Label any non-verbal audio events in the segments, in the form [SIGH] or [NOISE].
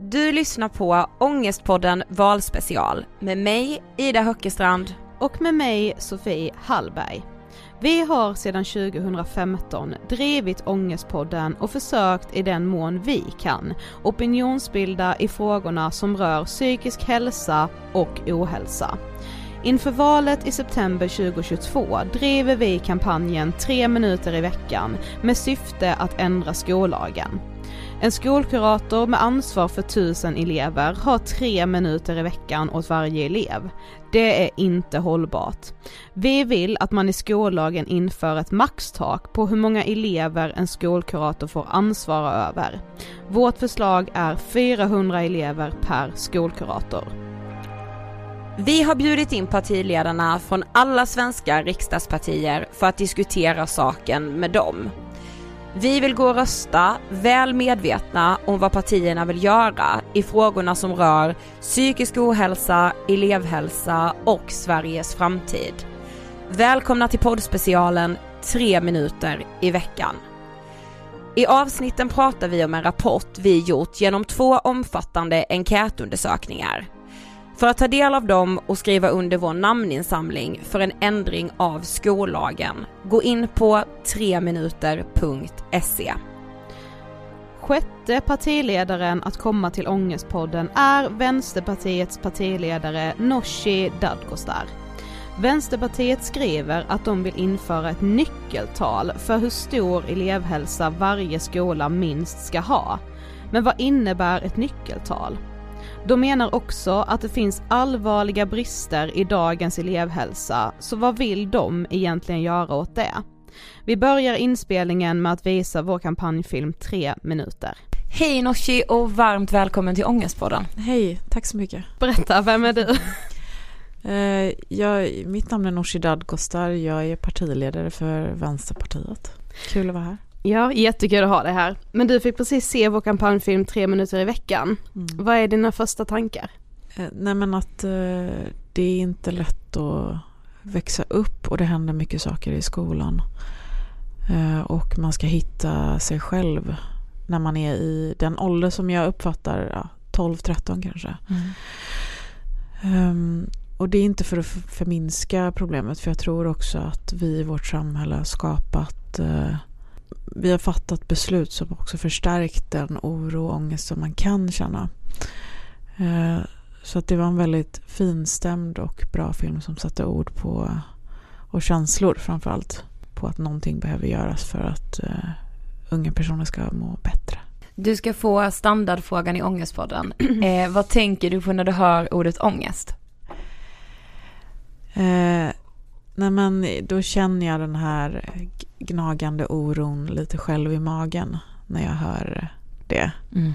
Du lyssnar på Ångestpodden Valspecial med mig Ida Höckestrand och med mig Sofie Hallberg. Vi har sedan 2015 drivit Ångestpodden och försökt i den mån vi kan opinionsbilda i frågorna som rör psykisk hälsa och ohälsa. Inför valet i september 2022 driver vi kampanjen 3 minuter i veckan med syfte att ändra skollagen. En skolkurator med ansvar för tusen elever har tre minuter i veckan åt varje elev. Det är inte hållbart. Vi vill att man i skollagen inför ett maxtak på hur många elever en skolkurator får ansvara över. Vårt förslag är 400 elever per skolkurator. Vi har bjudit in partiledarna från alla svenska riksdagspartier för att diskutera saken med dem. Vi vill gå och rösta väl medvetna om vad partierna vill göra i frågorna som rör psykisk ohälsa, elevhälsa och Sveriges framtid. Välkomna till poddspecialen 3 minuter i veckan. I avsnitten pratar vi om en rapport vi gjort genom två omfattande enkätundersökningar. För att ta del av dem och skriva under vår namninsamling för en ändring av skollagen, gå in på 3minuter.se. sjätte partiledaren att komma till Ångestpodden är Vänsterpartiets partiledare Nooshi Dadgostar. Vänsterpartiet skriver att de vill införa ett nyckeltal för hur stor elevhälsa varje skola minst ska ha. Men vad innebär ett nyckeltal? De menar också att det finns allvarliga brister i dagens elevhälsa, så vad vill de egentligen göra åt det? Vi börjar inspelningen med att visa vår kampanjfilm tre minuter. Hej Nooshi och varmt välkommen till Ångestpodden. Hej, tack så mycket. Berätta, vem är du? [LAUGHS] Eh, jag, mitt namn är Nooshi Dadgostar, jag är partiledare för Vänsterpartiet. Kul att vara här. Ja, jättekul att ha dig här. Men du fick precis se vår kampanjfilm Tre minuter i veckan. Mm. Vad är dina första tankar? Eh, nej men att eh, det är inte lätt att växa upp och det händer mycket saker i skolan. Eh, och man ska hitta sig själv när man är i den ålder som jag uppfattar, ja, 12-13 kanske. Mm. Um, och det är inte för att förminska problemet för jag tror också att vi i vårt samhälle har skapat vi har fattat beslut som också förstärkt den oro och ångest som man kan känna. Uh, så att det var en väldigt finstämd och bra film som satte ord på och känslor framförallt på att någonting behöver göras för att uh, unga personer ska må bättre. Du ska få standardfrågan i Ångestpodden. [CLEARS THROAT] Eh, vad tänker du på när du hör ordet ångest? Eh, nej men då känner jag den här gnagande oron lite själv i magen när jag hör det. Mm.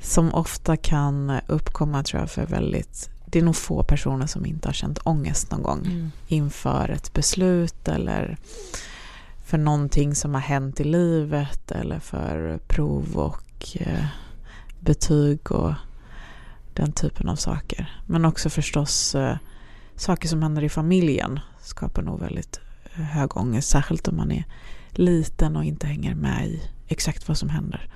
Som ofta kan uppkomma tror jag för väldigt, det är nog få personer som inte har känt ångest någon gång mm. inför ett beslut eller för någonting som har hänt i livet eller för prov och eh, betyg och den typen av saker. Men också förstås eh, saker som händer i familjen skapar nog väldigt eh, hög ångest, särskilt om man är liten och inte hänger med i exakt vad som händer.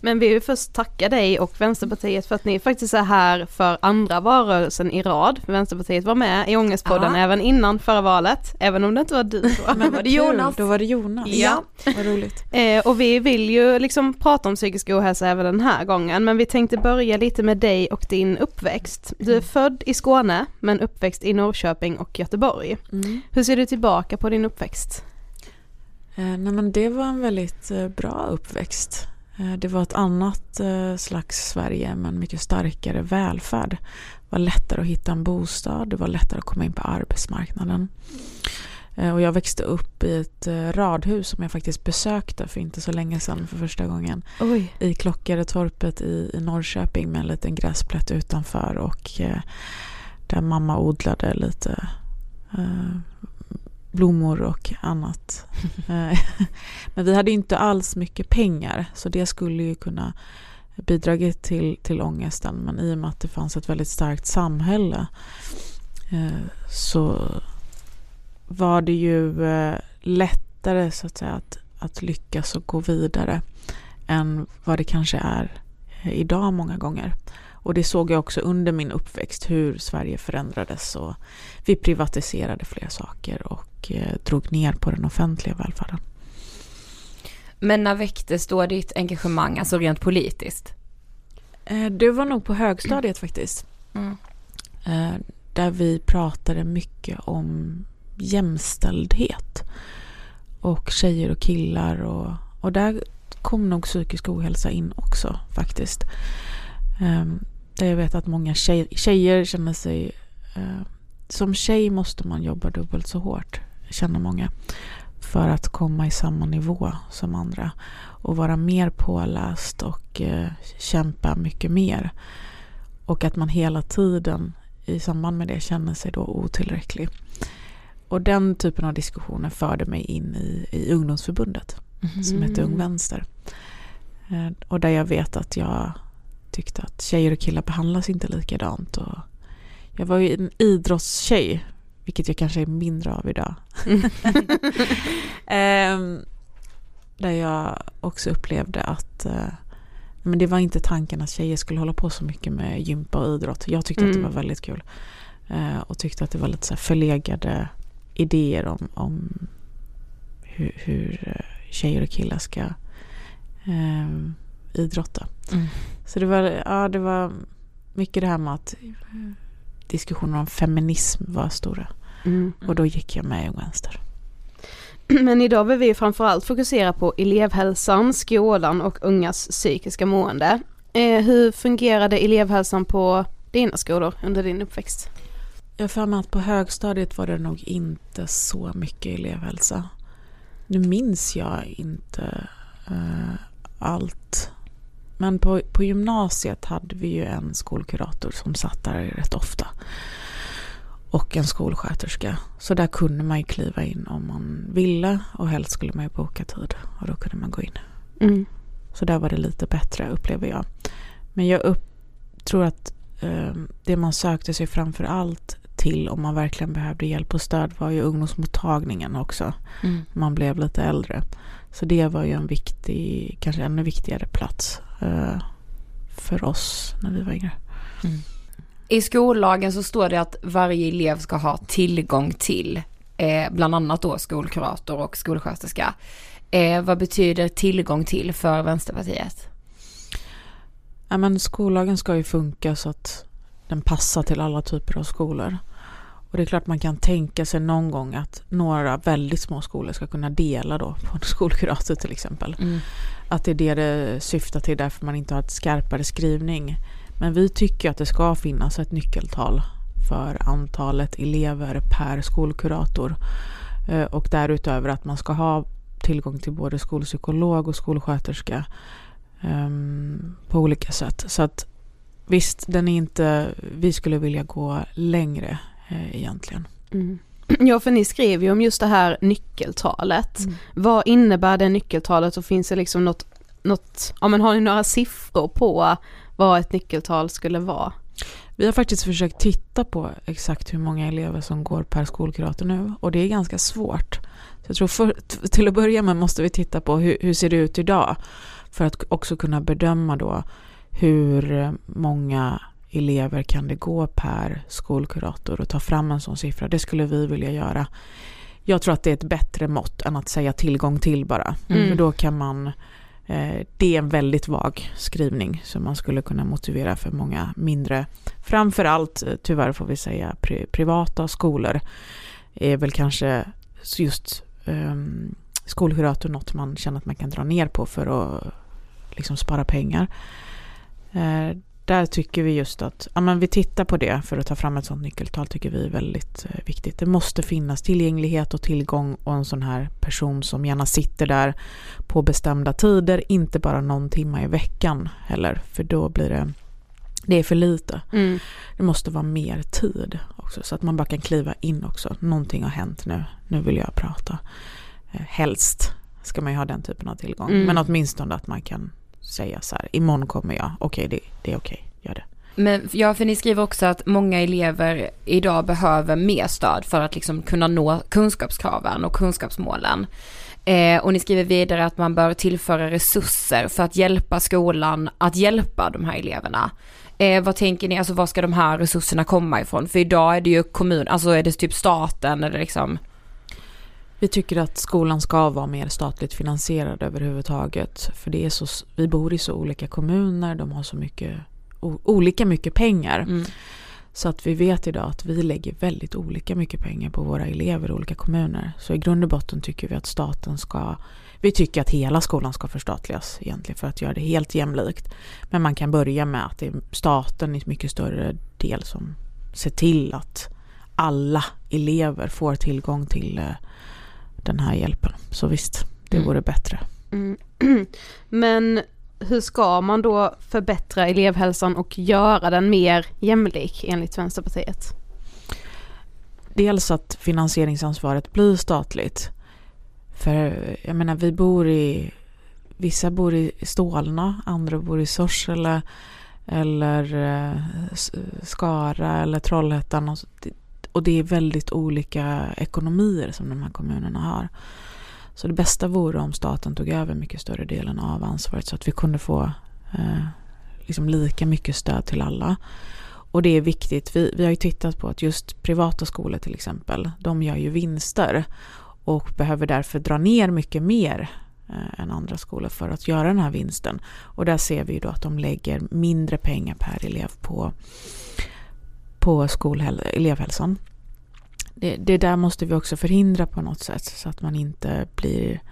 Men vi vill först tacka dig och Vänsterpartiet för att ni faktiskt är här för andra valrörelsen i rad. Vänsterpartiet var med i Ångestpodden ja. även innan förra valet, även om det inte var du då. [LAUGHS] Men var det Jonas? Då var det Jonas. Ja. Vad roligt. Eh, och vi vill ju liksom prata om psykisk ohälsa även den här gången, men vi tänkte börja lite med dig och din uppväxt. Du är mm. född i Skåne, men uppväxt i Norrköping och Göteborg. Mm. Hur ser du tillbaka på din uppväxt? Eh, nej men det var en väldigt eh, bra uppväxt. Eh, det var ett annat eh, slags Sverige med en mycket starkare välfärd. Det var lättare att hitta en bostad, det var lättare att komma in på arbetsmarknaden. Eh, och jag växte upp i ett radhus som jag faktiskt besökte för inte så länge sedan för första gången. Oj. I Klockaretorpet i, i Norrköping med en liten gräsplätt utanför och där mamma odlade lite blommor och annat. [LAUGHS] Eh, [LAUGHS] men vi hade inte alls mycket pengar så det skulle ju kunna bidragit till, till ångesten. Men i och med att det fanns ett väldigt starkt samhälle eh, så var det ju eh, lättare så att säga att, att lyckas och gå vidare än vad det kanske är idag många gånger. Och det såg jag också under min uppväxt hur Sverige förändrades och vi privatiserade fler saker och eh, drog ner på den offentliga välfärden. Men när väcktes då ditt engagemang, alltså rent politiskt? Eh, det var nog på högstadiet faktiskt. Mm. Eh, där vi pratade mycket om jämställdhet. Och tjejer och killar och, och där kom nog psykisk ohälsa in också faktiskt. Um, där jag vet att många tjej, tjejer känner sig... Uh, som tjej måste man jobba dubbelt så hårt, känner många. För att komma i samma nivå som andra. Och vara mer påläst och uh, kämpa mycket mer. Och att man hela tiden i samband med det känner sig då otillräcklig. Och den typen av diskussioner förde mig in i, i ungdomsförbundet mm. som heter Ung Vänster. Uh, och där jag vet att jag tyckte att tjejer och killar behandlas inte likadant. Och jag var ju en idrottstjej, vilket jag kanske är mindre av idag. um, [LAUGHS] där jag också upplevde att uh, men det var inte tanken att tjejer skulle hålla på så mycket med gympa och idrott. Jag tyckte mm. att det mm. var väldigt kul. Uh, och tyckte att det var lite så förlegade idéer om, om hur, hur, eh, tjejer och killar ska um, idrotta. Mm. Så det var, ja, det var mycket det här med att diskussioner om feminism var stora. Mm. Och då gick jag med i Vänster. [CLEARS THROAT] Men idag vill vi framförallt fokusera på elevhälsan, skolan och ungas psykiska mående. Eh, hur fungerade elevhälsan på dina skolor under din uppväxt? Jag för mig att på högstadiet var det nog inte så mycket elevhälsa. Nu minns jag inte uh, allt. Men på, på gymnasiet hade vi ju en skolkurator som satt där rätt ofta. Och en skolsköterska. Så där kunde man ju kliva in om man ville och helst skulle man ju boka tid och då kunde man gå in. Mm. Så där var det lite bättre upplever jag. Men jag upp, tror att eh, det man sökte sig framför allt till om man verkligen behövde hjälp och stöd var ju ungdomsmottagningen också. Mm. Man blev lite äldre. Så det var ju en viktig, kanske ännu viktigare plats eh, för oss när vi var yngre. Mm. I skollagen så står det att varje elev ska ha tillgång till eh, bland annat då skolkurator och skolsköterska. Eh, vad betyder tillgång till för Vänsterpartiet? Ja, men skollagen ska ju funka så att den passar till alla typer av skolor. Och det är klart man kan tänka sig någon gång att några väldigt små skolor ska kunna dela då på en [LAUGHS] skolkurator till exempel. Mm. Att det är det det syftar till därför man inte har ett skarpare skrivning. Men vi tycker att det ska finnas ett nyckeltal för antalet elever per skolkurator. Eh, och därutöver att man ska ha tillgång till både skolpsykolog och skolsköterska um, på olika sätt. Så att visst, den är inte, vi skulle vilja gå längre eh, egentligen. Mm. Ja, för ni skrev ju om just det här nyckeltalet. Mm. Vad innebär det nyckeltalet och finns det liksom något, något, ja men har ni några siffror på vad ett nyckeltal skulle vara? Vi har faktiskt försökt titta på exakt hur många elever som går per skolkurator nu och det är ganska svårt. Så jag tror för, till att börja med måste vi titta på hur, hur ser det ut idag för att också kunna bedöma då hur många elever kan det gå per skolkurator och ta fram en sån siffra. Det skulle vi vilja göra. Jag tror att det är ett bättre mått än att säga tillgång till bara. Mm. För då kan man, eh, det är en väldigt vag skrivning som man skulle kunna motivera för många mindre, framförallt eh, tyvärr får vi säga pri, privata skolor är väl kanske just eh, skolkurator något man känner att man kan dra ner på för att liksom spara pengar. Eh, där tycker vi just att ja, men vi tittar på det för att ta fram ett sådant nyckeltal tycker vi är väldigt eh, viktigt. Det måste finnas tillgänglighet och tillgång och en sån här person som gärna sitter där på bestämda tider, inte bara någon timme i veckan heller, för då blir det det är för lite. Mm. Det måste vara mer tid också så att man bara kan kliva in också. Någonting har hänt nu, nu vill jag prata. Eh, helst ska man ju ha den typen av tillgång, mm. men åtminstone att man kan säga så här, imorgon kommer jag, okej okay, det, det är okej, okay, gör det. Men ja, för ni skriver också att många elever idag behöver mer stöd för att liksom kunna nå kunskapskraven och kunskapsmålen. Eh, och ni skriver vidare att man bör tillföra resurser för att hjälpa skolan att hjälpa de här eleverna. Eh, vad tänker ni, alltså var ska de här resurserna komma ifrån? För idag är det ju kommun, alltså är det typ staten eller liksom vi tycker att skolan ska vara mer statligt finansierad överhuvudtaget. För det är så, vi bor i så olika kommuner, de har så mycket, olika mycket pengar. Mm. Så att vi vet idag att vi lägger väldigt olika mycket pengar på våra elever i olika kommuner. Så i grund och botten tycker vi att staten ska vi tycker att hela skolan ska förstatligas egentligen för att göra det helt jämlikt. Men man kan börja med att det är staten i mycket större del som ser till att alla elever får tillgång till eh, den här hjälpen. Så visst, det mm. vore bättre. Mm. [CLEARS THROAT] Men hur ska man då förbättra elevhälsan och göra den mer jämlik enligt Vänsterpartiet? Dels att finansieringsansvaret blir statligt. För jag menar vi bor i, vissa bor i Stålna, andra bor i Sorsele eller eh, Skara eller Trollhättan. Och det är väldigt olika ekonomier som de här kommunerna har. Så det bästa vore om staten tog över mycket större delen av ansvaret så att vi kunde få eh, liksom lika mycket stöd till alla. Och det är viktigt. Vi, vi har ju tittat på att just privata skolor till exempel, de gör ju vinster och behöver därför dra ner mycket mer eh, än andra skolor för att göra den här vinsten. Och där ser vi ju då att de lägger mindre pengar per elev på, på skolhäl- elevhälsan. Det, det där måste vi också förhindra på något sätt så att man inte blir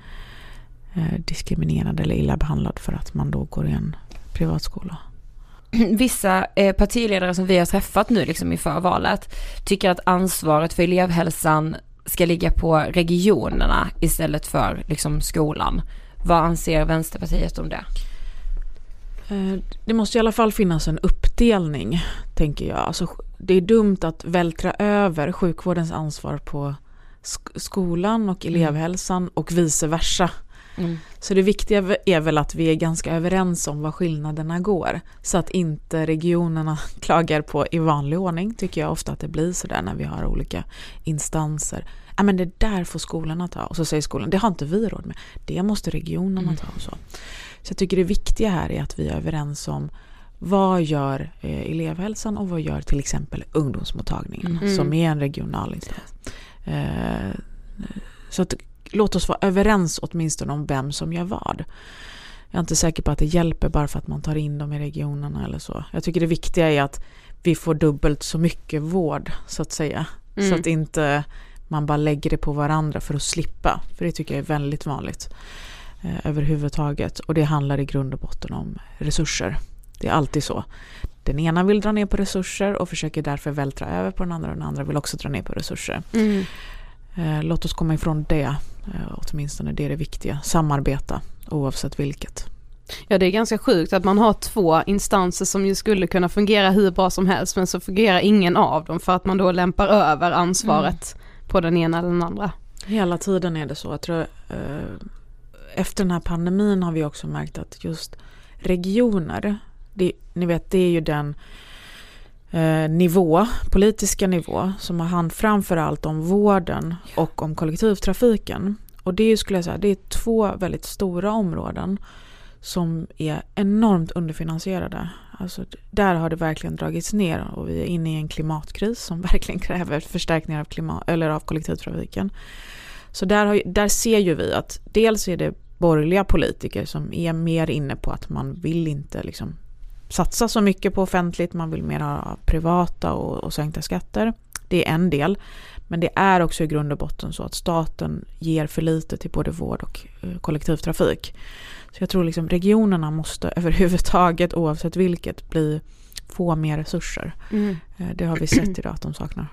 eh, diskriminerad eller illa behandlad för att man då går i en privatskola. [CLEARS THROAT] Vissa eh, partiledare som vi har träffat nu liksom inför valet tycker att ansvaret för elevhälsan ska ligga på regionerna istället för liksom skolan. Vad anser Vänsterpartiet om det? Eh, det måste i alla fall finnas en uppdelning, tänker jag. Alltså, det är dumt att vältra över sjukvårdens ansvar på skolan och mm. elevhälsan och vice versa. Mm. Så det viktiga är väl att vi är ganska överens om var skillnaderna går. Så att inte regionerna [LAUGHS] klagar på i vanlig ordning, tycker jag ofta att det blir sådär när vi har olika instanser. Ja men det där får skolorna ta. Och så säger skolan, det har inte vi råd med. Det måste regionerna mm. ta och så. Så jag tycker det viktiga här är att vi är överens om vad gör eh, elevhälsan och vad gör till exempel ungdomsmottagningen mm. som är en regional instans. Eh, så att låt oss vara överens åtminstone om vem som gör vad. Jag är inte säker på att det hjälper bara för att man tar in dem i regionerna eller så. Jag tycker det viktiga är att vi får dubbelt så mycket vård så att säga. Mm. Så att inte man bara lägger det på varandra för att slippa. För det tycker jag är väldigt vanligt eh, överhuvudtaget. Och det handlar i grund och botten om resurser. Det är alltid så. Den ena vill dra ner på resurser och försöker därför vältra över på den andra och den andra vill också dra ner på resurser. Mm. Eh, låt oss komma ifrån det, eh, åtminstone det är det viktiga. Samarbeta oavsett vilket. Ja det är ganska sjukt att man har två instanser som ju skulle kunna fungera hur bra som helst men så fungerar ingen av dem för att man då lämpar över ansvaret mm. på den ena eller den andra. Hela tiden är det så. Jag tror, eh, efter den här pandemin har vi också märkt att just regioner, det, ni vet det är ju den eh, nivå, politiska nivå som har hand framförallt om vården och om kollektivtrafiken. Och det skulle jag säga, det är två väldigt stora områden som är enormt underfinansierade. Alltså, där har det verkligen dragits ner och vi är inne i en klimatkris som [LAUGHS] verkligen kräver förstärkningar av, klimat, eller av kollektivtrafiken. Så där, har, där ser ju vi att dels är det borgerliga politiker som är mer inne på att man vill inte liksom satsa så mycket på offentligt, man vill mer ha privata och, och sänkta skatter. Det är en del. Men det är också i grund och botten så att staten ger för lite till både vård och eh, kollektivtrafik. Så jag tror liksom regionerna måste [LAUGHS] överhuvudtaget, oavsett vilket, bli, få mer resurser. Mm. Eh, det har vi sett idag att de saknar.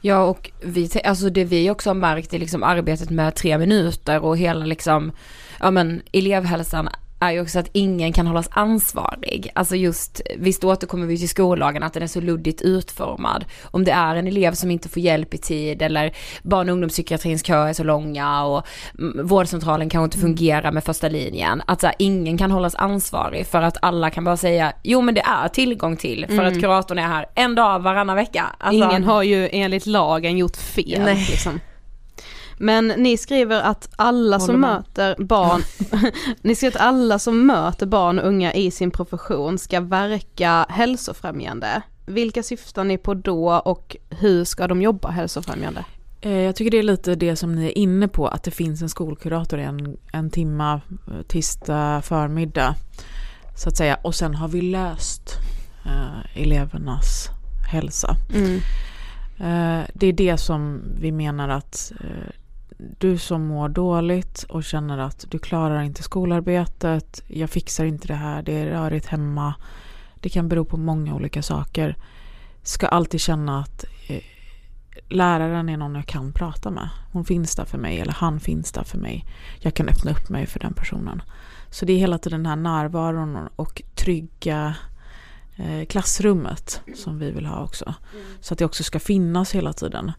Ja och vi, alltså det vi också har märkt är liksom arbetet med tre minuter och hela liksom, ja men elevhälsan är ju också att ingen kan hållas ansvarig. Alltså just, visst återkommer vi till skollagen att den är så luddigt utformad. Om det är en elev som inte får hjälp i tid eller barn och ungdomspsykiatrins köer är så långa och vårdcentralen kanske inte fungerar med första linjen. Att så här, ingen kan hållas ansvarig för att alla kan bara säga jo men det är tillgång till för mm. att kuratorn är här en dag varannan vecka. Alltså, ingen har ju enligt lagen gjort fel. Nej. Liksom. Men ni skriver att alla Håller som man. möter barn, [LAUGHS] ni skriver att alla som möter barn och unga i sin profession ska verka hälsofrämjande. Vilka syftar ni på då och hur ska de jobba hälsofrämjande? Eh, jag tycker det är lite det som ni är inne på, att det finns en skolkurator en, en timma eh, tisdag förmiddag. Så att säga. Och sen har vi löst eh, elevernas hälsa. Mm. Eh, det är det som vi menar att eh, du som mår dåligt och känner att du klarar inte skolarbetet, jag fixar inte det här, det är rörigt hemma. Det kan bero på många olika saker. Ska alltid känna att eh, läraren är någon jag kan prata med. Hon finns där för mig eller han finns där för mig. Jag kan öppna upp mig för den personen. Så det är hela tiden den här närvaron och trygga eh, klassrummet som vi vill ha också. Mm. Så att det också ska finnas hela tiden.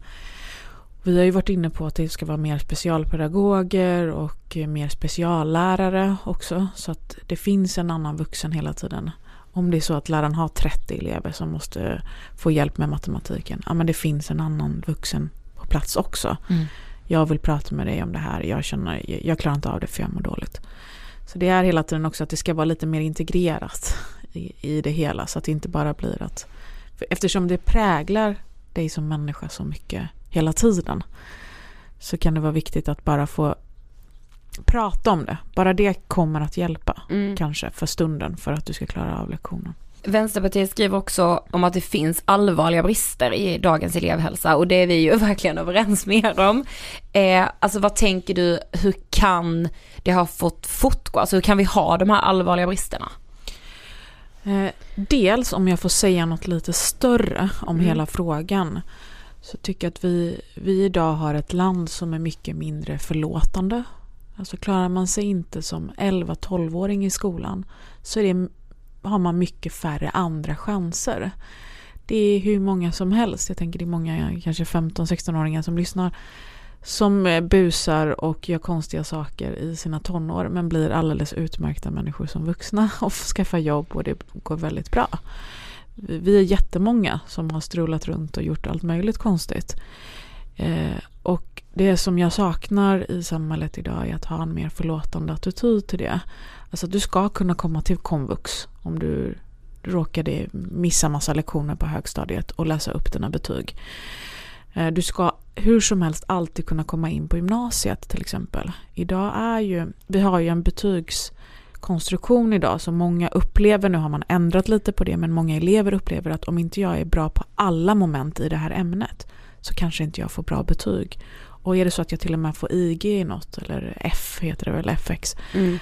Vi har ju varit inne på att det ska vara mer specialpedagoger och mer speciallärare också. Så att det finns en annan vuxen hela tiden. Om det är så att läraren har 30 elever som måste få hjälp med matematiken. Ja men det finns en annan vuxen på plats också. Mm. Jag vill prata med dig om det här. Jag känner, jag klarar inte av det för jag mår dåligt. Så det är hela tiden också att det ska vara lite mer integrerat i, i det hela. Så att det inte bara blir att... eftersom det präglar dig som människa så mycket hela tiden så kan det vara viktigt att bara få prata om det. Bara det kommer att hjälpa Mm. kanske för stunden för att du ska klara av lektionen. Vänsterpartiet skriver också om att det finns allvarliga brister i dagens elevhälsa och det är vi ju [LAUGHS] verkligen överens med er om. Eh, alltså vad tänker du, hur kan det ha fått fortgå? Alltså hur kan vi ha de här allvarliga bristerna? Eh, dels om jag får säga något lite större om Mm. hela frågan så tycker jag att vi, vi idag har ett land som är mycket mindre förlåtande. Alltså klarar man sig inte som 11-12-åring i skolan så är det, har man mycket färre andra chanser. Det är hur många som helst, jag tänker det är många kanske 15-16-åringar som lyssnar som busar och gör konstiga saker i sina tonår men blir alldeles utmärkta människor som vuxna och [LAUGHS] skaffar jobb och det går väldigt bra. Vi är jättemånga som har strulat runt och gjort allt möjligt konstigt. Eh, och det som jag saknar i samhället idag är att ha en mer förlåtande attityd till det. Alltså att du ska kunna komma till komvux om du råkade missa massa lektioner på högstadiet och läsa upp dina betyg. Eh, du ska hur som helst alltid kunna komma in på gymnasiet till exempel. Idag är ju, vi har ju en betygs betygskonstruktion idag som många upplever, nu har man ändrat lite på det, men många elever upplever att om inte jag är bra på alla moment i det här ämnet så kanske inte jag får bra betyg. Och är det så att jag till och med får IG i något, eller F heter det väl, FX, Mm.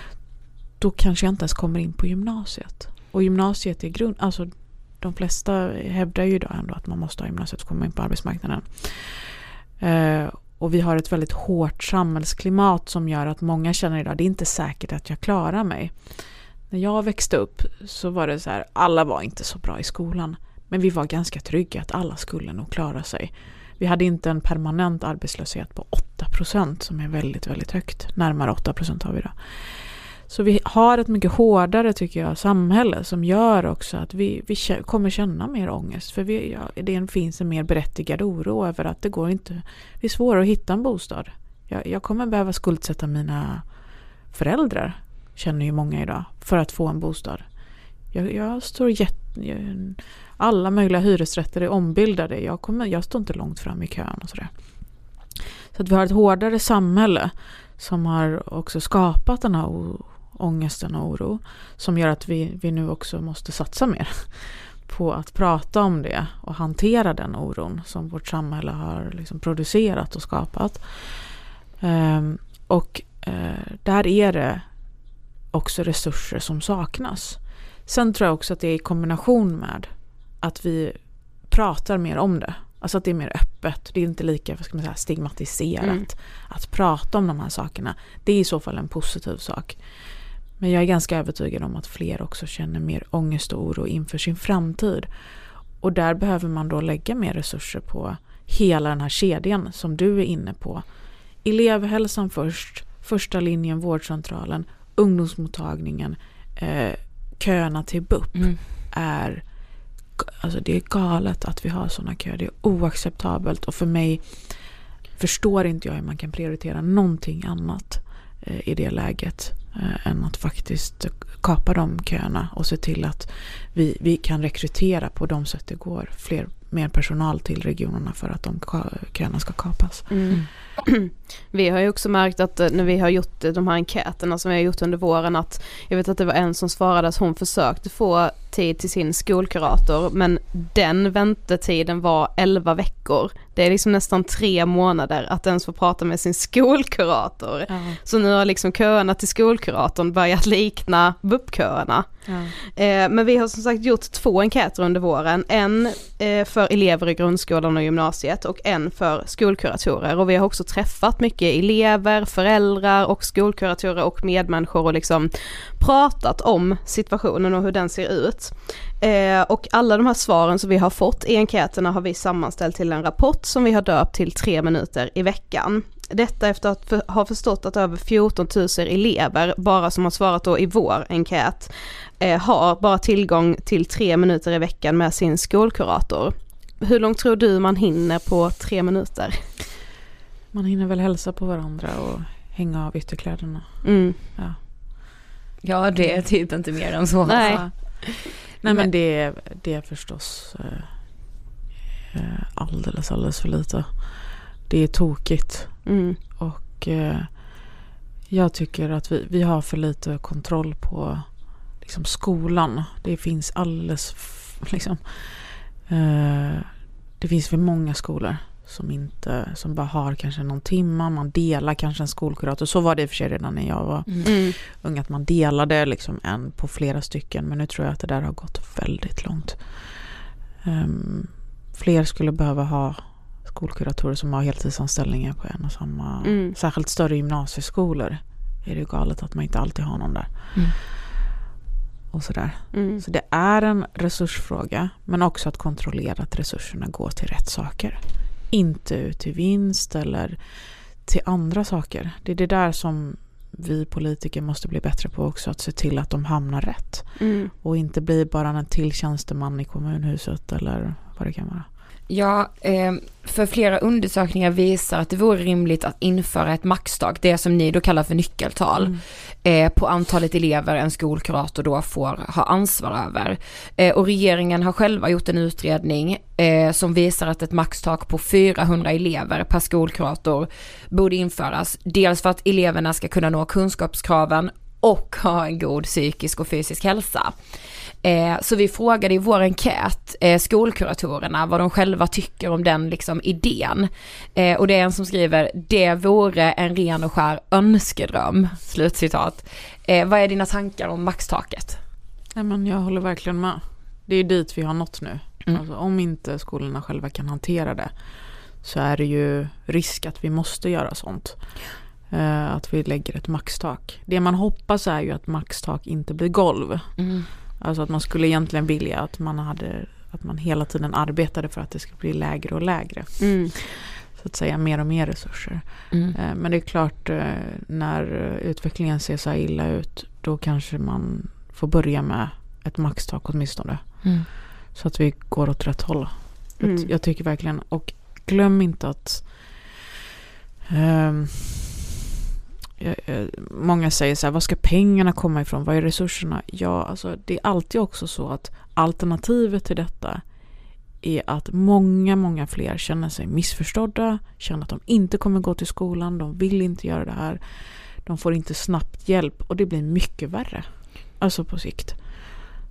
då kanske jag inte ens kommer in på gymnasiet. Och gymnasiet är grund, alltså de flesta hävdar ju idag ändå att man måste ha gymnasiet för att komma in på arbetsmarknaden. Eh, och vi har ett väldigt hårt samhällsklimat som gör att många känner idag, det är inte säkert att jag klarar mig. När jag växte upp så var det så här, alla var inte så bra i skolan. Men vi var ganska trygga att alla skulle nog klara sig. Vi hade inte en permanent arbetslöshet på 8% som är väldigt, väldigt högt. Närmare 8% har vi idag. Så vi har ett mycket hårdare, tycker jag, samhälle som gör också att vi, vi kommer känna mer ångest. För vi, ja, det finns en mer berättigad oro över att det går inte, det är svårare att hitta en bostad. Jag, jag kommer behöva skuldsätta mina föräldrar, känner ju många idag, för att få en bostad. Jag, jag står jätte, alla möjliga hyresrätter är ombildade. Jag, kommer, jag står inte långt fram i kön och sådär. Så att vi har ett hårdare samhälle som har också skapat den här ångesten och oro. Som gör att vi, vi nu också måste satsa mer [LAUGHS] på att prata om det och hantera den oron som vårt samhälle har liksom producerat och skapat. Ehm, och eh, där är det också resurser som saknas. Sen tror jag också att det är i kombination med att vi pratar mer om det. Alltså att det är mer öppet. Det är inte lika vad ska man säga, stigmatiserat. Mm. Att prata om de här sakerna. Det är i så fall en positiv sak. Men jag är ganska övertygad om att fler också känner mer ångest och oro inför sin framtid. Och där behöver man då lägga mer resurser på hela den här kedjan som du är inne på. Elevhälsan först, första linjen, vårdcentralen, ungdomsmottagningen, eh, köerna till BUP Mm. är Alltså det är galet att vi har sådana köer. Det är oacceptabelt och för mig förstår inte jag hur man kan prioritera någonting annat eh, i det läget Eh, än att faktiskt kapa de köerna och se till att vi, vi kan rekrytera på de sätt det går fler, mer personal till regionerna för att de köerna ska kapas. Mm. [CLEARS THROAT] Vi har ju också märkt att eh, när vi har gjort eh, de här enkäterna som vi har gjort under våren att jag vet att det var en som svarade att hon försökte få tid till sin skolkurator men den väntetiden var 11 veckor. Det är liksom nästan tre månader att ens få prata med sin skolkurator. Så nu har liksom köerna till skolkuratorn börjat likna BUP-köerna. Eh, men vi har som sagt gjort två enkäter under våren. En eh, för elever i grundskolan och gymnasiet och en för skolkuratorer. Och vi har också träffat mycket elever, föräldrar och skolkuratorer och medmänniskor och liksom pratat om situationen och hur den ser ut. Eh, och alla de här svaren som vi har fått i enkäterna har vi sammanställt till en rapport som vi har döpt till tre minuter i veckan. Detta efter att för, ha förstått att över 14 000 elever, bara som har svarat då i vår enkät, eh, har bara tillgång till tre minuter i veckan med sin skolkurator. Hur långt tror du man hinner på tre minuter? Man hinner väl hälsa på varandra och hänga av ytterkläderna. Mm. Ja det är typ inte mer än så. Nej. Ja. Nej men det, är- det är förstås eh, eh, alldeles, alldeles för lite. Det är tokigt. Mm. Och eh, Jag tycker att vi, vi har för lite kontroll på liksom, skolan. Det finns alldeles, liksom, eh, det finns för många skolor som inte, som bara har kanske någon timma, man delar kanske en skolkurator. Så var det i och för sig redan när jag var Mm. ung, att man delade liksom en på flera stycken. Men nu tror jag att det där har gått väldigt långt. Ehm, fler skulle behöva ha skolkuratorer som har heltidsanställningar på en och samma, Mm. särskilt större gymnasieskolor. Är det ju galet att man inte alltid har någon där. Mm. Och sådär. Mm. Så det är en resursfråga, men också att kontrollera att resurserna går till rätt saker. Inte ut till vinst eller till andra saker. Det är det där som vi politiker måste bli bättre på också, att se till att de hamnar rätt. Mm. Och inte bli bara en till tjänsteman i kommunhuset eller vad det kan vara. Ja, eh, för flera undersökningar visar att det vore rimligt att införa ett maxtak, det som ni då kallar för nyckeltal, eh, på antalet elever en skolkurator då får ha ansvar över. Eh, och regeringen har själva gjort en utredning eh, som visar att ett maxtak på 400 elever per skolkurator borde införas. Dels för att eleverna ska kunna nå kunskapskraven och ha en god psykisk och fysisk hälsa. Eh, så vi frågade i vår enkät eh, skolkuratorerna vad de själva tycker om den liksom idén. Eh, och det är en som skriver, det vore en ren och skär önskedröm. Slutcitat. Eh, vad är dina tankar om maxtaket? Nej, men jag håller verkligen med. Det är dit vi har nått nu. Mm. Alltså, om inte skolorna själva kan hantera det så är det ju risk att vi måste göra sånt. Eh, att vi lägger ett maxtak. Det man hoppas är ju att maxtak inte blir golv. Mm. Alltså att man skulle egentligen vilja att man hade att man hela tiden arbetade för att det ska bli lägre och lägre. Mm. Så att säga mer och mer resurser. Mm. Eh, Men det är klart eh, när utvecklingen ser så här illa ut då kanske man får börja med ett maxtak åtminstone. Mm. Så att vi går åt rätt håll. Jag- Mm. Tycker verkligen, och glöm inte att jag- Eh, många säger så här, var ska pengarna komma ifrån? Vad är resurserna? Ja, alltså det är alltid också så att alternativet till detta är att många, många fler känner sig missförstådda, känner att de inte kommer gå till skolan, de vill inte göra det här, de får inte snabbt hjälp och det blir mycket värre. Alltså på sikt.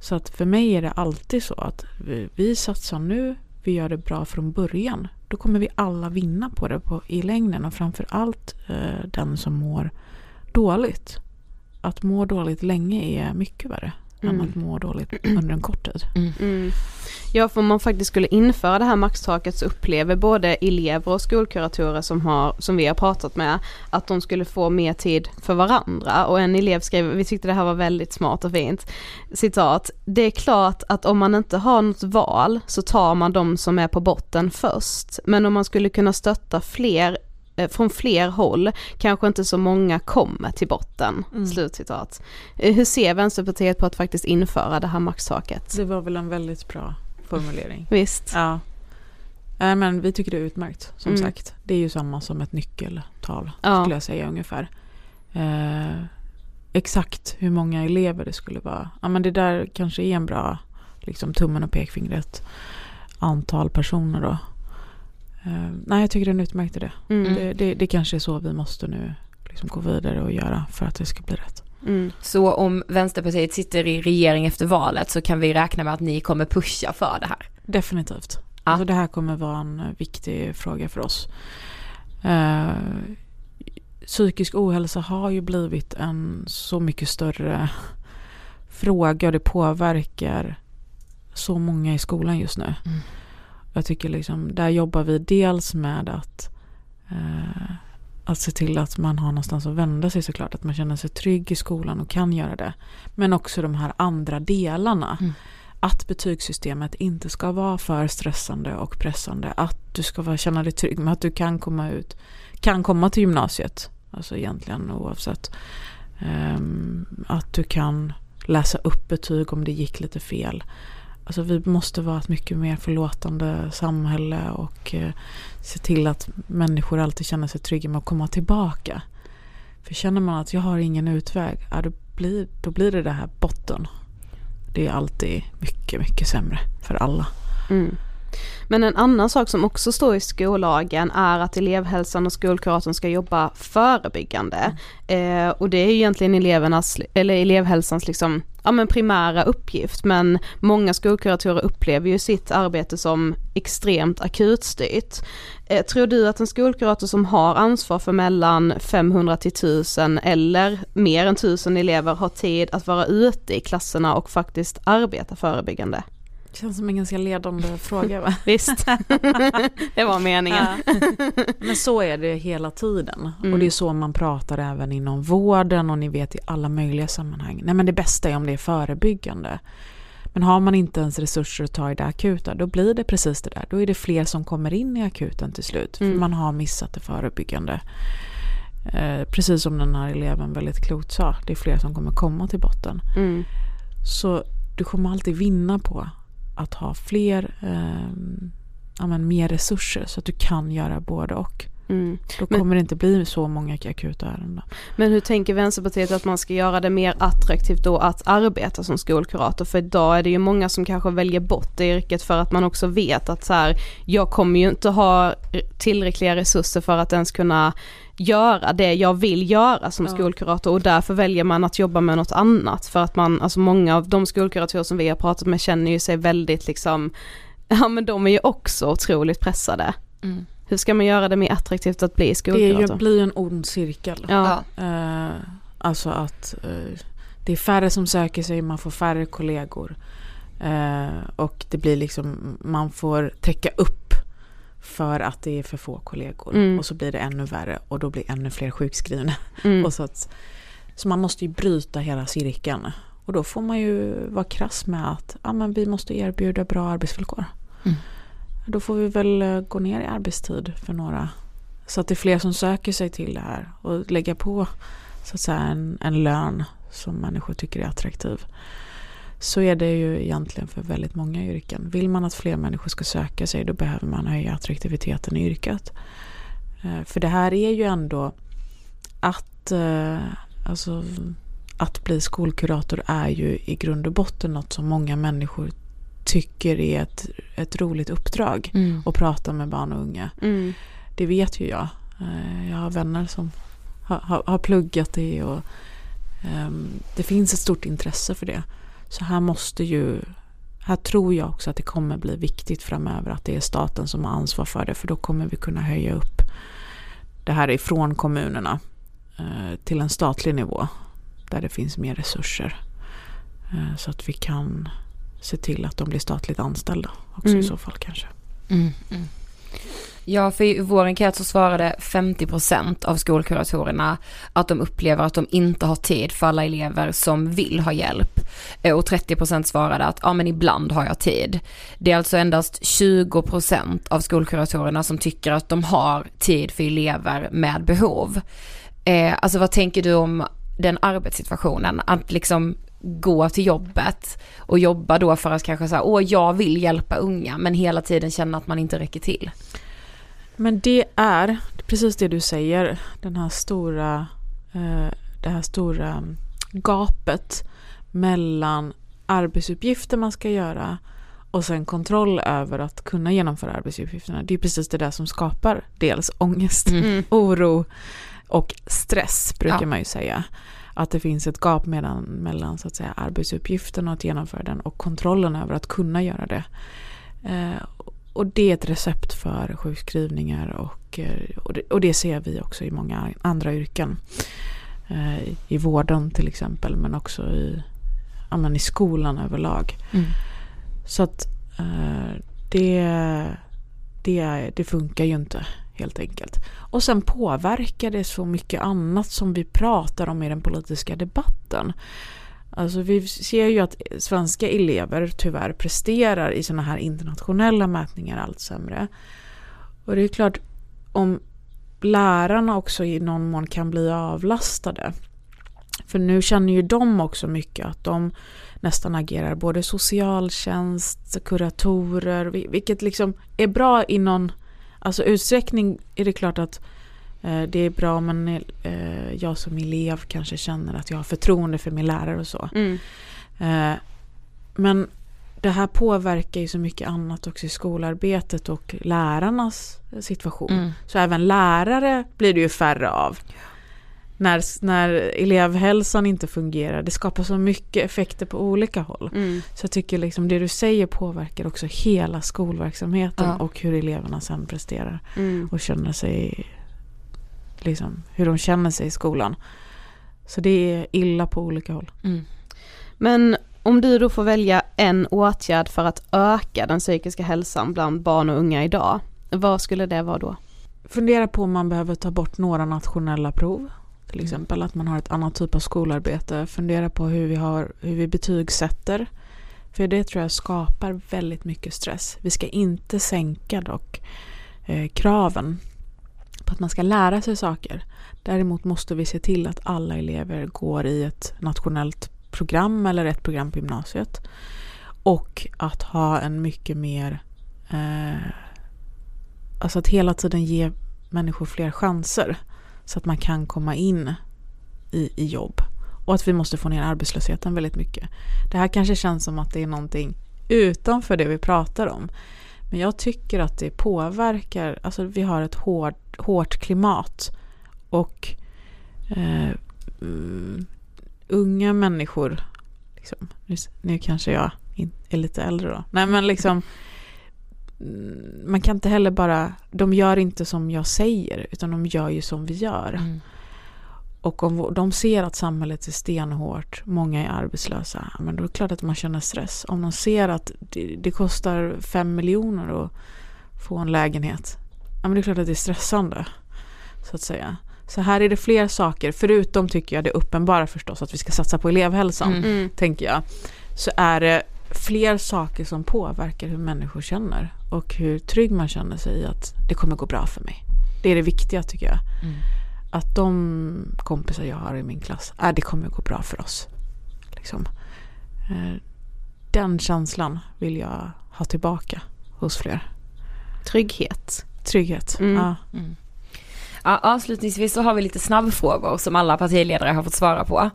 Så att för mig är det alltid så att vi, vi satsar nu, vi gör det bra från början. Då kommer vi alla vinna på det på, i längden och framför allt eh, den som mår dåligt. Att må dåligt länge är mycket värre än Mm. att må dåligt [CLEARS THROAT] under en kort tid. Mm. Ja, för om man faktiskt skulle införa det här maxtaket så upplever både elever och skolkuratorer som, har, som vi har pratat med att de skulle få mer tid för varandra. Och en elev skrev, vi tyckte det här var väldigt smart och fint, citat, det är klart att om man inte har något val så tar man de som är på botten först. Men om man skulle kunna stötta fler från fler håll kanske inte så många kommer till botten. Mm. Slutcitat. Eh, Hur ser Vänsterpartiet på att faktiskt införa det här maxtaket? Det var väl en väldigt bra formulering. Visst. Ja. Nej, men vi tycker det är utmärkt som Mm. sagt. Det är ju samma som ett nyckeltal Ja. skulle jag säga ungefär. Eh, exakt hur många elever det skulle vara. Ja men det där kanske är en bra liksom tummen och pekfingret antal personer då. Eh, nej jag tycker det är en utmärkt idé. Mm. Det, det, det kanske är så vi måste nu liksom gå vidare och göra för att det ska bli rätt. Mm. Så om Vänsterpartiet sitter i regering efter valet så kan vi räkna med att ni kommer pusha för det här. Definitivt. Ja. Alltså det här kommer vara en viktig fråga för oss. Eh, psykisk ohälsa har ju blivit en så mycket större [LAUGHS] fråga och det påverkar så många i skolan just nu. Mm. Jag tycker liksom, där jobbar vi dels med att, eh, att se till att man har någonstans att vända sig såklart. Att man känner sig trygg i skolan och kan göra det. Men också de här andra delarna. Mm. Att betygssystemet inte ska vara för stressande och pressande. Att du ska vara, känna dig trygg med att du kan komma ut, kan komma till gymnasiet. Alltså egentligen oavsett. Ehm, att du kan läsa upp betyg om det gick lite fel. Alltså vi måste vara ett mycket mer förlåtande samhälle och eh, se till att människor alltid känner sig trygga med att komma tillbaka. För känner man att jag har ingen utväg, ja, då, blir, då blir det det här botten. Det är alltid mycket, mycket sämre för alla. Mm. Men en annan sak som också står i skollagen är att elevhälsan och skolkuratorn ska jobba förebyggande. Mm. Eh, och det är egentligen elevernas, eller elevhälsans liksom, ja men primära uppgift. Men många skolkuratorer upplever ju sitt arbete som extremt akutstyrt. Eh, tror du att en skolkurator som har ansvar för mellan 500 till 1000 eller mer än 1000 elever har tid att vara ute i klasserna och faktiskt arbeta förebyggande? Det känns som en ganska ledande [LAUGHS] fråga va? Visst, [LAUGHS] det var meningen. Ja. Men så är det hela tiden. Mm. Och det är så man pratar även inom vården och ni vet i alla möjliga sammanhang. Nej men det bästa är om det är förebyggande. Men har man inte ens resurser att ta i det akuta, då blir det precis det där. Då är det fler som kommer in i akuten till slut. Mm. För man har missat det förebyggande. Eh, precis som den här eleven väldigt klokt sa, det är fler som kommer komma till botten. Mm. Så du kommer alltid vinna på att ha fler, eh, men mer resurser så att du kan göra både och. Mm. Då kommer men, det inte bli så många akuta ärenden. Men hur tänker Vänsterpartiet att man ska göra det mer attraktivt då att arbeta som skolkurator? För idag är det ju många som kanske väljer bort det yrket för att man också vet att så här, jag kommer ju inte ha tillräckliga resurser för att ens kunna göra det jag vill göra som ja. skolkurator och därför väljer man att jobba med något annat för att man, alltså många av de skolkuratorer som vi har pratat med känner ju sig väldigt liksom, [LAUGHS] ja men de är ju också otroligt pressade. Mm. Hur ska man göra det mer attraktivt att bli skolkurator? Det blir ju en ond cirkel. Ja. Uh, alltså att uh, det är färre som söker sig, man får färre kollegor. Uh, och det blir liksom, man får täcka upp för att det är för få kollegor. Mm. Och så blir det ännu värre och då blir ännu fler sjukskrivna. Mm. och så, att, så man måste ju bryta hela cirkeln. Och då får man ju vara krass med att ja, men vi måste erbjuda bra arbetsvillkor. Mm. Då får vi väl eh, gå ner i arbetstid för några. Så att det är fler som söker sig till det här och lägga på så att säga en, en lön som människor tycker är attraktiv. Så är det ju egentligen för väldigt många yrken. Vill man att fler människor ska söka sig då behöver man höja attraktiviteten i yrket. Eh, för det här är ju ändå att, eh, alltså, att bli skolkurator är ju i grund och botten något som många människor tycker är ett, ett roligt uppdrag mm. att prata med barn och unga. Mm. Det vet ju jag. Eh, jag har vänner som har, har, har pluggat det och um, det finns ett stort intresse för det. Så här måste ju, här tror jag också att det kommer bli viktigt framöver att det är staten som har ansvar för det för då kommer vi kunna höja upp det här ifrån kommunerna uh, till en statlig nivå där det finns mer resurser. Uh, så att vi kan se till att de blir statligt anställda också mm. i så fall kanske. Mm, mm. Ja, för i vår enkät så svarade 50% av skolkuratorerna att de upplever att de inte har tid för alla elever som vill ha hjälp. Eh, och 30% svarade att ja men ibland har jag tid. Det är alltså endast 20% av skolkuratorerna som tycker att de har tid för elever med behov. Eh, alltså vad tänker du om den arbetssituationen? Att liksom gå till jobbet och jobba då för att kanske säga, åh jag vill hjälpa unga men hela tiden känna att man inte räcker till. Men det är precis det du säger, den här stora, eh, det här stora gapet mellan arbetsuppgifter man ska göra och sen kontroll över att kunna genomföra arbetsuppgifterna. Det är precis det där som skapar dels ångest, mm. [LAUGHS] oro och stress brukar ja. man ju säga att det finns ett gap mellan, mellan så att säga, arbetsuppgiften och att genomföra den och kontrollen över att kunna göra det. Eh, och det är ett recept för sjukskrivningar och, eh, och, det, och det ser vi också i många andra yrken. Eh, I vården till exempel men också i, ja, i skolan överlag. Mm. Så att eh, det, det, det funkar ju inte helt enkelt. Och sen påverkar det så mycket annat som vi pratar om i den politiska debatten. Alltså vi ser ju att svenska elever tyvärr presterar i sådana här internationella mätningar allt sämre. Och det är klart, om lärarna också i någon mån kan bli avlastade. För nu känner ju de också mycket att de nästan agerar både socialtjänst, kuratorer, vilket liksom är bra i någon Alltså utsträckning är det klart att eh, det är bra men eh, jag som elev kanske känner att jag har förtroende för min lärare och så. Mm. Eh, men det här påverkar ju så mycket annat också i skolarbetet och lärarnas situation. Mm. Så även lärare blir det ju färre av. När, när elevhälsan inte fungerar, det skapar så mycket effekter på olika håll. Mm. Så jag tycker liksom det du säger påverkar också hela skolverksamheten Ja. och hur eleverna sen presterar Mm. och känner sig, liksom hur de känner sig i skolan. Så det är illa på olika håll. Mm. Men om du då får välja en åtgärd för att öka den psykiska hälsan bland barn och unga idag, vad skulle det vara då? Fundera på om man behöver ta bort några nationella prov. Till exempel att man har ett annat typ av skolarbete. Fundera på hur vi, har, hur vi betygsätter. För det tror jag skapar väldigt mycket stress. Vi ska inte sänka dock eh, kraven på att man ska lära sig saker. Däremot måste vi se till att alla elever går i ett nationellt program eller ett program på gymnasiet. Och att ha en mycket mer eh, Alltså att hela tiden ge människor fler chanser så att man kan komma in i, i jobb. Och att vi måste få ner arbetslösheten väldigt mycket. Det här kanske känns som att det är någonting utanför det vi pratar om. Men jag tycker att det påverkar, alltså vi har ett hård, hårt klimat och eh, um, unga människor, liksom, nu, nu kanske jag är lite äldre då, nej men liksom man kan inte heller bara, de gör inte som jag säger utan de gör ju som vi gör. Mm. Och om de ser att samhället är stenhårt, många är arbetslösa, men då är det klart att man känner stress. Om de ser att det, det kostar fem miljoner att få en lägenhet, ja, men det är klart att det är stressande. Så att säga. Så här är det fler saker, förutom tycker jag det uppenbara förstås att vi ska satsa på elevhälsan, Mm. Mm. tänker jag. Så är det fler saker som påverkar hur människor känner och hur trygg man känner sig i att det kommer gå bra för mig. Det är det viktiga tycker jag. Mm. Att de kompisar jag har i min klass, äh, det kommer gå bra för oss. Liksom. Eh, Den känslan vill jag ha tillbaka hos fler. Trygghet. Trygghet. Mm. Ja. Mm. Ja, avslutningsvis så har vi lite snabbfrågor som alla partiledare har fått svara på.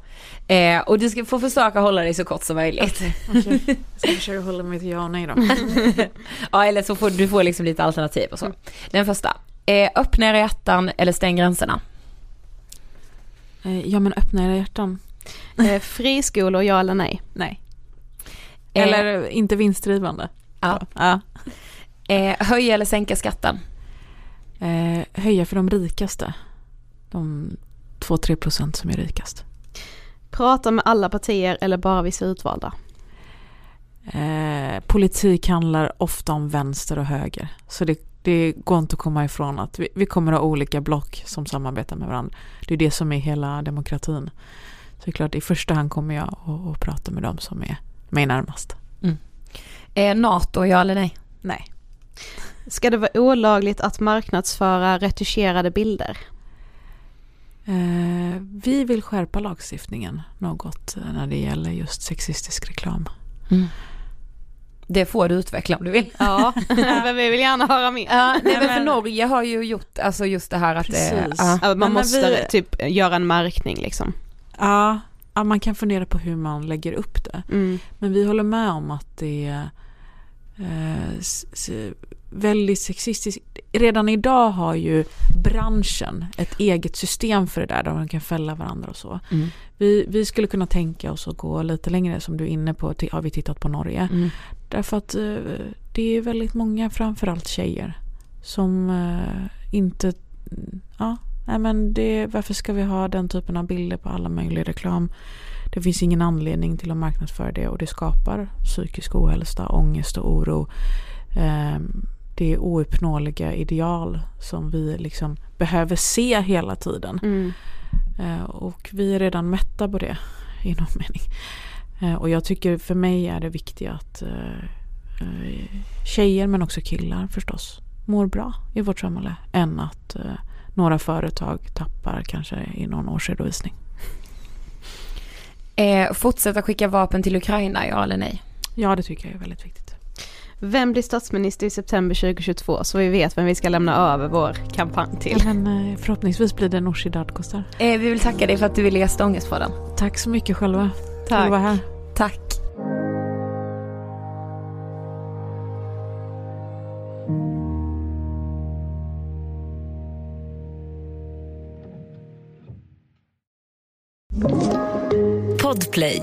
Eh, och du ska få försöka hålla dig så kort som möjligt. Okej, Jag ska försöka hålla mig till ja och nej då. ja, eller så får du får liksom lite alternativ och så. Den första. Eh, öppna era hjärtan eller stäng gränserna. Eh, Ja men öppna era hjärtan. Eh, friskolor, ja eller nej? Nej. Eh, Eller inte vinstdrivande. Ja. Ja. Eh, höja eller sänka skatten. Eh, höja för de rikaste. De 2-3 procent som är rikast. Prata med alla partier eller bara vissa utvalda? Eh, politik handlar ofta om vänster och höger. Så det, det går inte att komma ifrån att vi, vi kommer att ha olika block som samarbetar med varandra. Det är det som är hela demokratin. Så det är klart, i första hand kommer jag att, att prata med dem som är mig närmast. Eh, NATO, ja eller nej? Nej. Ska det vara olagligt att marknadsföra retuscherade bilder? Eh, vi vill skärpa lagstiftningen något eh, när det gäller just sexistisk reklam. Det får du utveckla om du vill. Ja, [LAUGHS] men vi vill gärna höra mer. Ja, nej, men för Norge har ju gjort, alltså just det här att det, Precis. ja. Ja, man måste vi- typ göra en märkning liksom. Ja, ja, man kan fundera på hur man lägger upp det. Mm. Men vi håller med om att det är eh, väldigt sexistiskt. Redan idag har ju branschen ett eget system för det där, där man kan fälla varandra och så. Mm. Vi, vi skulle kunna tänka oss att gå lite längre, som du är inne på, har vi tittat på Norge. Mm. Därför att eh, det är väldigt många, framförallt tjejer, som eh, inte... Ja, nej men det, varför ska vi ha den typen av bilder på alla möjliga reklam? Det finns ingen anledning till att marknadsföra det och det skapar psykisk ohälsa, ångest och oro. Det ouppnåeliga ideal som vi liksom behöver se hela tiden. Mm. Eh, och vi är redan mätta på det i någon [LAUGHS] mening. Eh, och jag tycker för mig är det viktigt att eh, tjejer men också killar förstås mår bra i vårt samhälle än att några företag tappar kanske i någon årsredovisning. Eh, fortsätta skicka vapen till Ukraina, ja eller nej? Ja, det tycker jag är väldigt viktigt. Vem blir statsminister i september 2022 så vi vet vem vi ska lämna över vår kampanj till? Men eh, förhoppningsvis blir det Nooshi Dadgostar. Eh, vi vill tacka dig för att du ville gästa den. Tack så mycket själva. Tack. vara här. Tack. Podplay